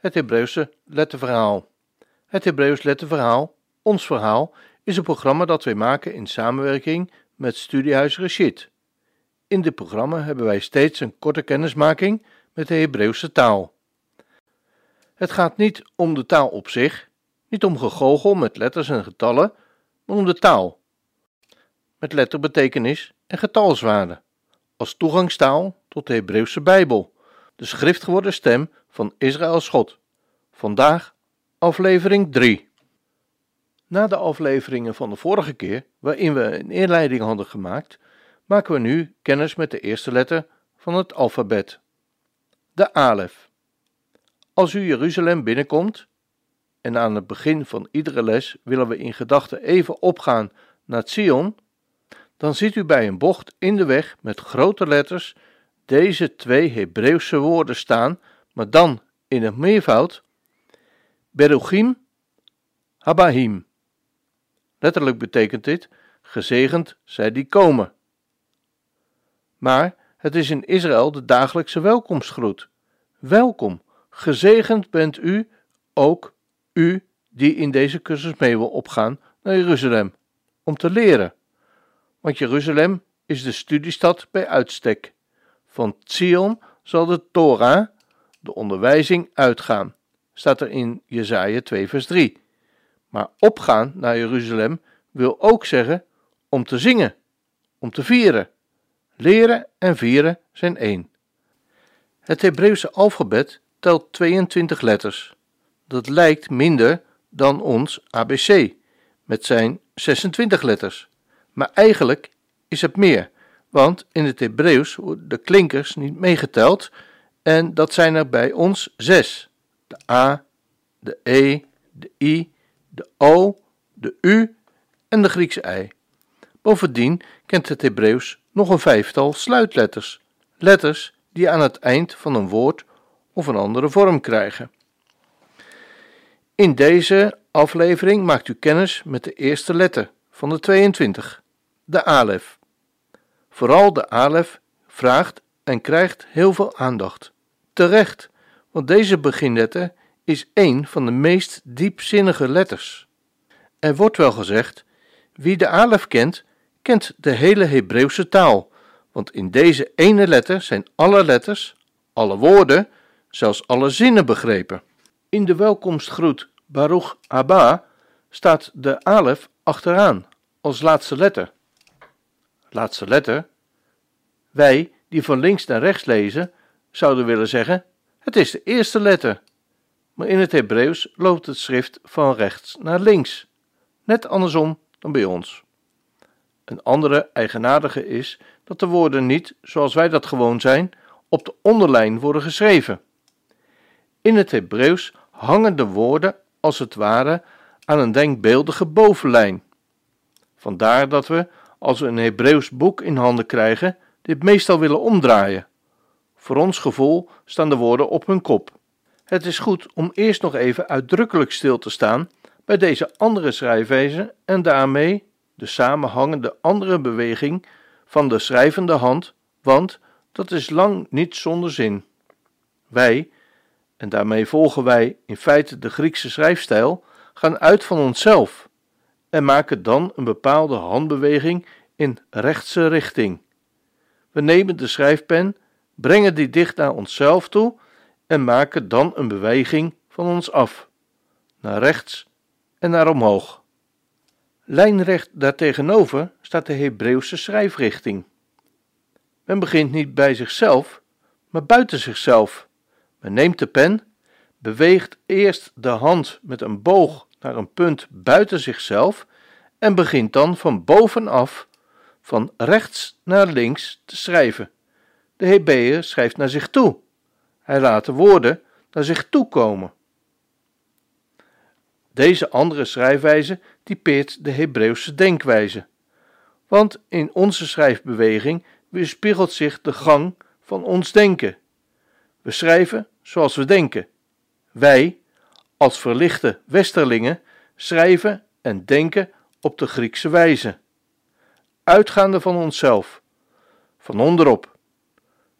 Het Hebreeuwse Letterverhaal. Het Hebreeuws Letterverhaal, ons verhaal, is een programma dat wij maken in samenwerking met Studiehuis Rashid. In dit programma hebben wij steeds een korte kennismaking met de Hebreeuwse taal. Het gaat niet om de taal op zich, niet om gegogel met letters en getallen, maar om de taal. Met letterbetekenis en getalswaarde, als toegangstaal tot de Hebreeuwse Bijbel, de schriftgeworden stem van Israëls God. Vandaag aflevering 3. Na de afleveringen van de vorige keer, waarin we een inleiding hadden gemaakt, maken we nu kennis met de eerste letter van het alfabet, de alef. Als u Jeruzalem binnenkomt, en aan het begin van iedere les willen we in gedachten even opgaan naar Zion, dan ziet u bij een bocht in de weg met grote letters deze twee Hebreeuwse woorden staan, maar dan in het meervoud: Beruchim, Habahim. Letterlijk betekent dit: gezegend zij die komen. Maar het is in Israël de dagelijkse welkomstgroet. Welkom, gezegend bent u, ook u die in deze cursus mee wil opgaan naar Jeruzalem, om te leren. Want Jeruzalem is de studiestad bij uitstek. Van Zion zal de Torah, de onderwijzing, uitgaan, staat er in Jesaja 2 vers 3. Maar opgaan naar Jeruzalem wil ook zeggen om te zingen, om te vieren. Leren en vieren zijn één. Het Hebreeuwse alfabet telt 22 letters. Dat lijkt minder dan ons ABC, met zijn 26 letters. Maar eigenlijk is het meer, want in het Hebreeuws worden de klinkers niet meegeteld en dat zijn er bij ons zes. De A, de E, de I, de O, de U en de Griekse I. Bovendien kent het Hebreeuws nog een vijftal sluitletters, letters die aan het eind van een woord of een andere vorm krijgen. In deze aflevering maakt u kennis met de eerste letter van de 22, de alef. Vooral de alef vraagt en krijgt heel veel aandacht. Terecht, want deze beginletter is een van de meest diepzinnige letters. Er wordt wel gezegd: wie de alef kent, kent de hele Hebreeuwse taal, want in deze ene letter zijn alle letters, alle woorden, zelfs alle zinnen begrepen. In de welkomstgroet Baruch Abba staat de alef achteraan als laatste letter. Laatste letter? Wij, die van links naar rechts lezen, zouden willen zeggen: het is de eerste letter. Maar in het Hebreeuws loopt het schrift van rechts naar links, net andersom dan bij ons. Een andere eigenaardige is dat de woorden niet, zoals wij dat gewoon zijn, op de onderlijn worden geschreven. In het Hebreeuws hangen de woorden als het ware aan een denkbeeldige bovenlijn. Vandaar dat we, als we een Hebreeuws boek in handen krijgen, dit meestal willen omdraaien. Voor ons gevoel staan de woorden op hun kop. Het is goed om eerst nog even uitdrukkelijk stil te staan bij deze andere schrijfwijze en daarmee de samenhangende andere beweging van de schrijvende hand, want dat is lang niet zonder zin. Wij, en daarmee volgen wij in feite de Griekse schrijfstijl, gaan uit van onszelf en maken dan een bepaalde handbeweging in rechtse richting. We nemen de schrijfpen, brengen die dicht naar onszelf toe en maken dan een beweging van ons af, naar rechts en naar omhoog. Lijnrecht daartegenover staat de Hebreeuwse schrijfrichting. Men begint niet bij zichzelf, maar buiten zichzelf. Men neemt de pen, beweegt eerst de hand met een boog naar een punt buiten zichzelf en begint dan van bovenaf, van rechts naar links te schrijven. De Hebreeër schrijft naar zich toe. Hij laat de woorden naar zich toe komen, Deze andere schrijfwijze typeert de Hebreeuwse denkwijze. Want in onze schrijfbeweging weerspiegelt zich de gang van ons denken. We schrijven zoals we denken. Wij, als verlichte westerlingen, schrijven en denken op de Griekse wijze, uitgaande van onszelf, van onderop.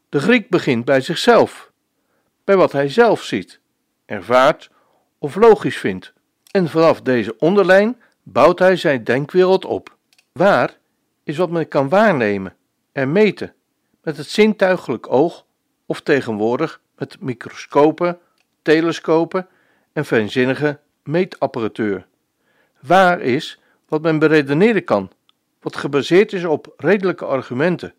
De Griek begint bij zichzelf, bij wat hij zelf ziet, ervaart of logisch vindt. En vanaf deze onderlijn bouwt hij zijn denkwereld op. Waar is wat men kan waarnemen en meten met het zintuigelijk oog of tegenwoordig met microscopen, telescopen en fijnzinnige meetapparatuur. Waar is wat men beredeneren kan, wat gebaseerd is op redelijke argumenten,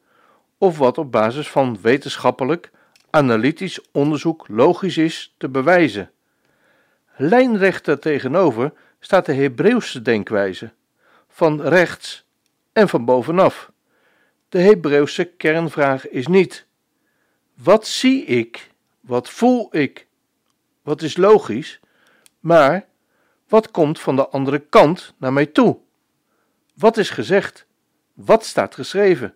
of wat op basis van wetenschappelijk, analytisch onderzoek logisch is te bewijzen. Lijnrecht daartegenover staat de Hebreeuwse denkwijze, van rechts en van bovenaf. De Hebreeuwse kernvraag is niet: wat zie ik, wat voel ik, wat is logisch, maar wat komt van de andere kant naar mij toe? Wat is gezegd? Wat staat geschreven?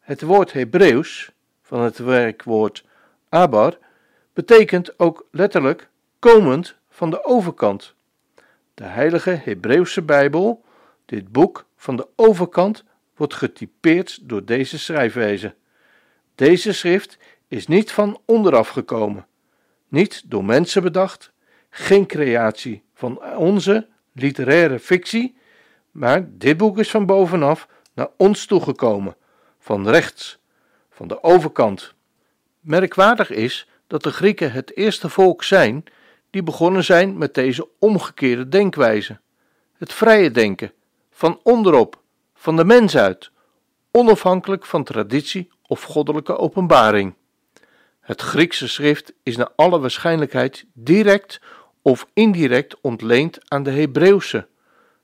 Het woord Hebreeuws, van het werkwoord abar, betekent ook letterlijk komend van de overkant. De heilige Hebreeuwse Bijbel, dit boek van de overkant, wordt getypeerd door deze schrijfwijze. Deze schrift is niet van onderaf gekomen, niet door mensen bedacht, geen creatie van onze literaire fictie, maar dit boek is van bovenaf naar ons toegekomen, van rechts, van de overkant. Merkwaardig is dat de Grieken het eerste volk zijn die begonnen zijn met deze omgekeerde denkwijze. Het vrije denken, van onderop, van de mens uit, onafhankelijk van traditie of goddelijke openbaring. Het Griekse schrift is naar alle waarschijnlijkheid direct of indirect ontleend aan de Hebreeuwse,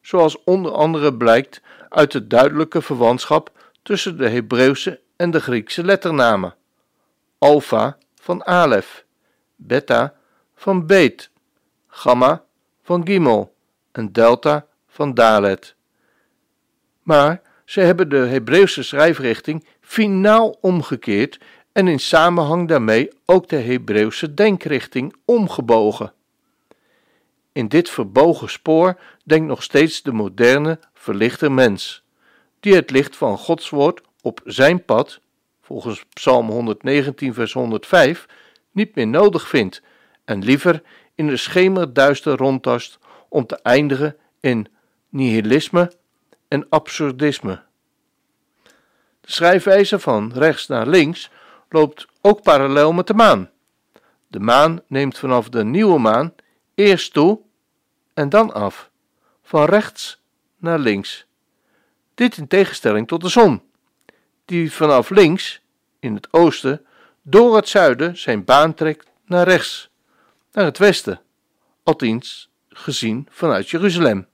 zoals onder andere blijkt uit de duidelijke verwantschap tussen de Hebreeuwse en de Griekse letternamen. Alpha van Alef, Beta van Beet, Gamma van Gimel en Delta van Dalet. Maar ze hebben de Hebreeuwse schrijfrichting finaal omgekeerd en in samenhang daarmee ook de Hebreeuwse denkrichting omgebogen. In dit verbogen spoor denkt nog steeds de moderne, verlichte mens, die het licht van Gods woord op zijn pad, volgens Psalm 119, vers 105, niet meer nodig vindt en liever in de schemerduister rondtast om te eindigen in nihilisme en absurdisme. De schrijfwijze van rechts naar links loopt ook parallel met de maan. De maan neemt vanaf de nieuwe maan eerst toe en dan af, van rechts naar links. Dit in tegenstelling tot de zon, die vanaf links, in het oosten, door het zuiden zijn baan trekt naar rechts, naar het westen, althans gezien vanuit Jeruzalem.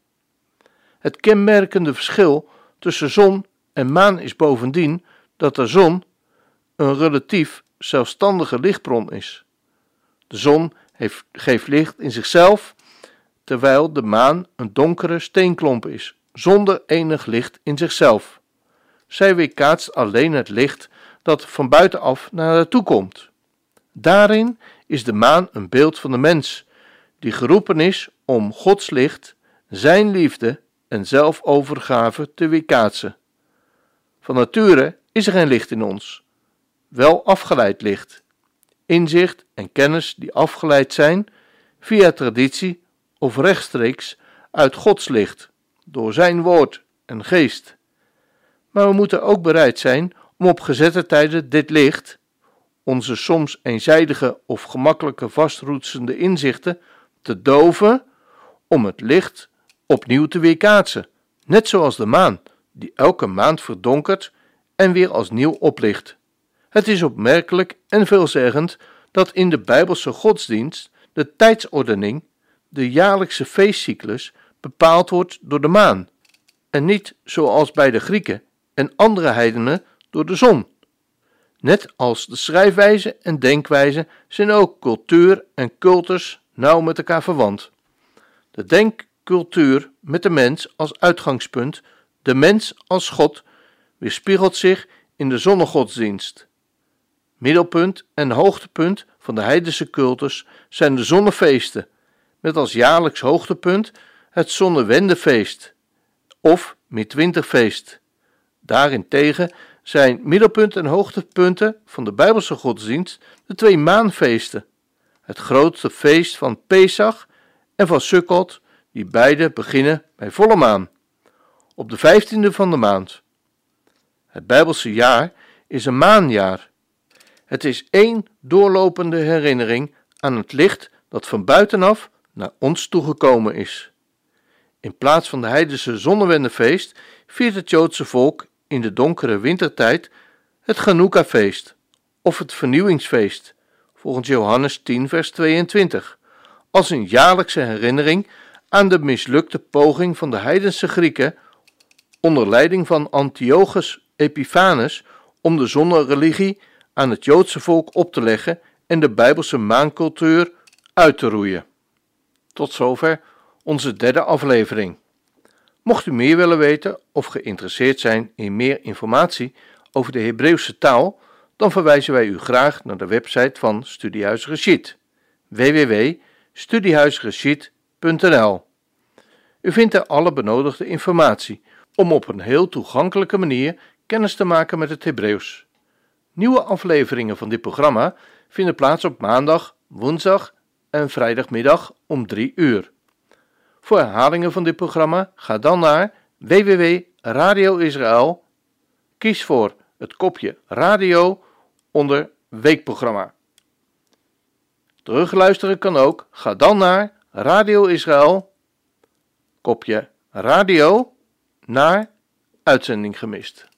Het kenmerkende verschil tussen zon en maan is bovendien dat de zon een relatief zelfstandige lichtbron is. De zon heeft, geeft licht in zichzelf, terwijl de maan een donkere steenklomp is, zonder enig licht in zichzelf. Zij weerkaatst alleen het licht dat van buitenaf naar haar toe komt. Daarin is de maan een beeld van de mens, die geroepen is om Gods licht, zijn liefde en zelfovergave te weerkaatsen. Van nature is er geen licht in ons, wel afgeleid licht, inzicht en kennis die afgeleid zijn via traditie of rechtstreeks uit Gods licht, door Zijn woord en geest. Maar we moeten ook bereid zijn om op gezette tijden dit licht, onze soms eenzijdige of gemakkelijke vastroetsende inzichten, te doven, om het licht opnieuw te weerkaatsen, net zoals de maan, die elke maand verdonkert en weer als nieuw oplicht. Het is opmerkelijk en veelzeggend dat in de Bijbelse godsdienst de tijdsordening, de jaarlijkse feestcyclus, bepaald wordt door de maan, en niet zoals bij de Grieken en andere heidenen door de zon. Net als de schrijfwijze en denkwijze zijn ook cultuur en cultus nauw met elkaar verwant. De denkcultuur met de mens als uitgangspunt, de mens als God, weerspiegelt zich in de zonnegodsdienst. Middelpunt en hoogtepunt van de heidense cultus zijn de zonnefeesten, met als jaarlijks hoogtepunt het zonnewendefeest of midwinterfeest. Daarentegen zijn middelpunt en hoogtepunten van de Bijbelse godsdienst de twee maanfeesten, het grootste feest van Pesach en van Sukkot, die beide beginnen bij volle maan, op de vijftiende van de maand. Het Bijbelse jaar is een maanjaar. Het is één doorlopende herinnering aan het licht dat van buitenaf naar ons toegekomen is. In plaats van de heidense zonnewendefeest viert het Joodse volk in de donkere wintertijd het Chanukka-feest of het vernieuwingsfeest, volgens Johannes 10 vers 22, als een jaarlijkse herinnering aan de mislukte poging van de heidense Grieken onder leiding van Antiochus Epiphanes om de zonnereligie aan het Joodse volk op te leggen en de Bijbelse maancultuur uit te roeien. Tot zover onze derde aflevering. Mocht u meer willen weten of geïnteresseerd zijn in meer informatie over de Hebreeuwse taal, dan verwijzen wij u graag naar de website van Studiehuis Rashid www.studiehuisrashid.nl. U vindt er alle benodigde informatie om op een heel toegankelijke manier kennis te maken met het Hebreeuws. Nieuwe afleveringen van dit programma vinden plaats op maandag, woensdag en vrijdagmiddag om 3 uur. Voor herhalingen van dit programma ga dan naar www.radioisrael. Kies voor het kopje radio onder weekprogramma. Terugluisteren kan ook. Ga dan naar Radio Israël, kopje radio, naar uitzending gemist.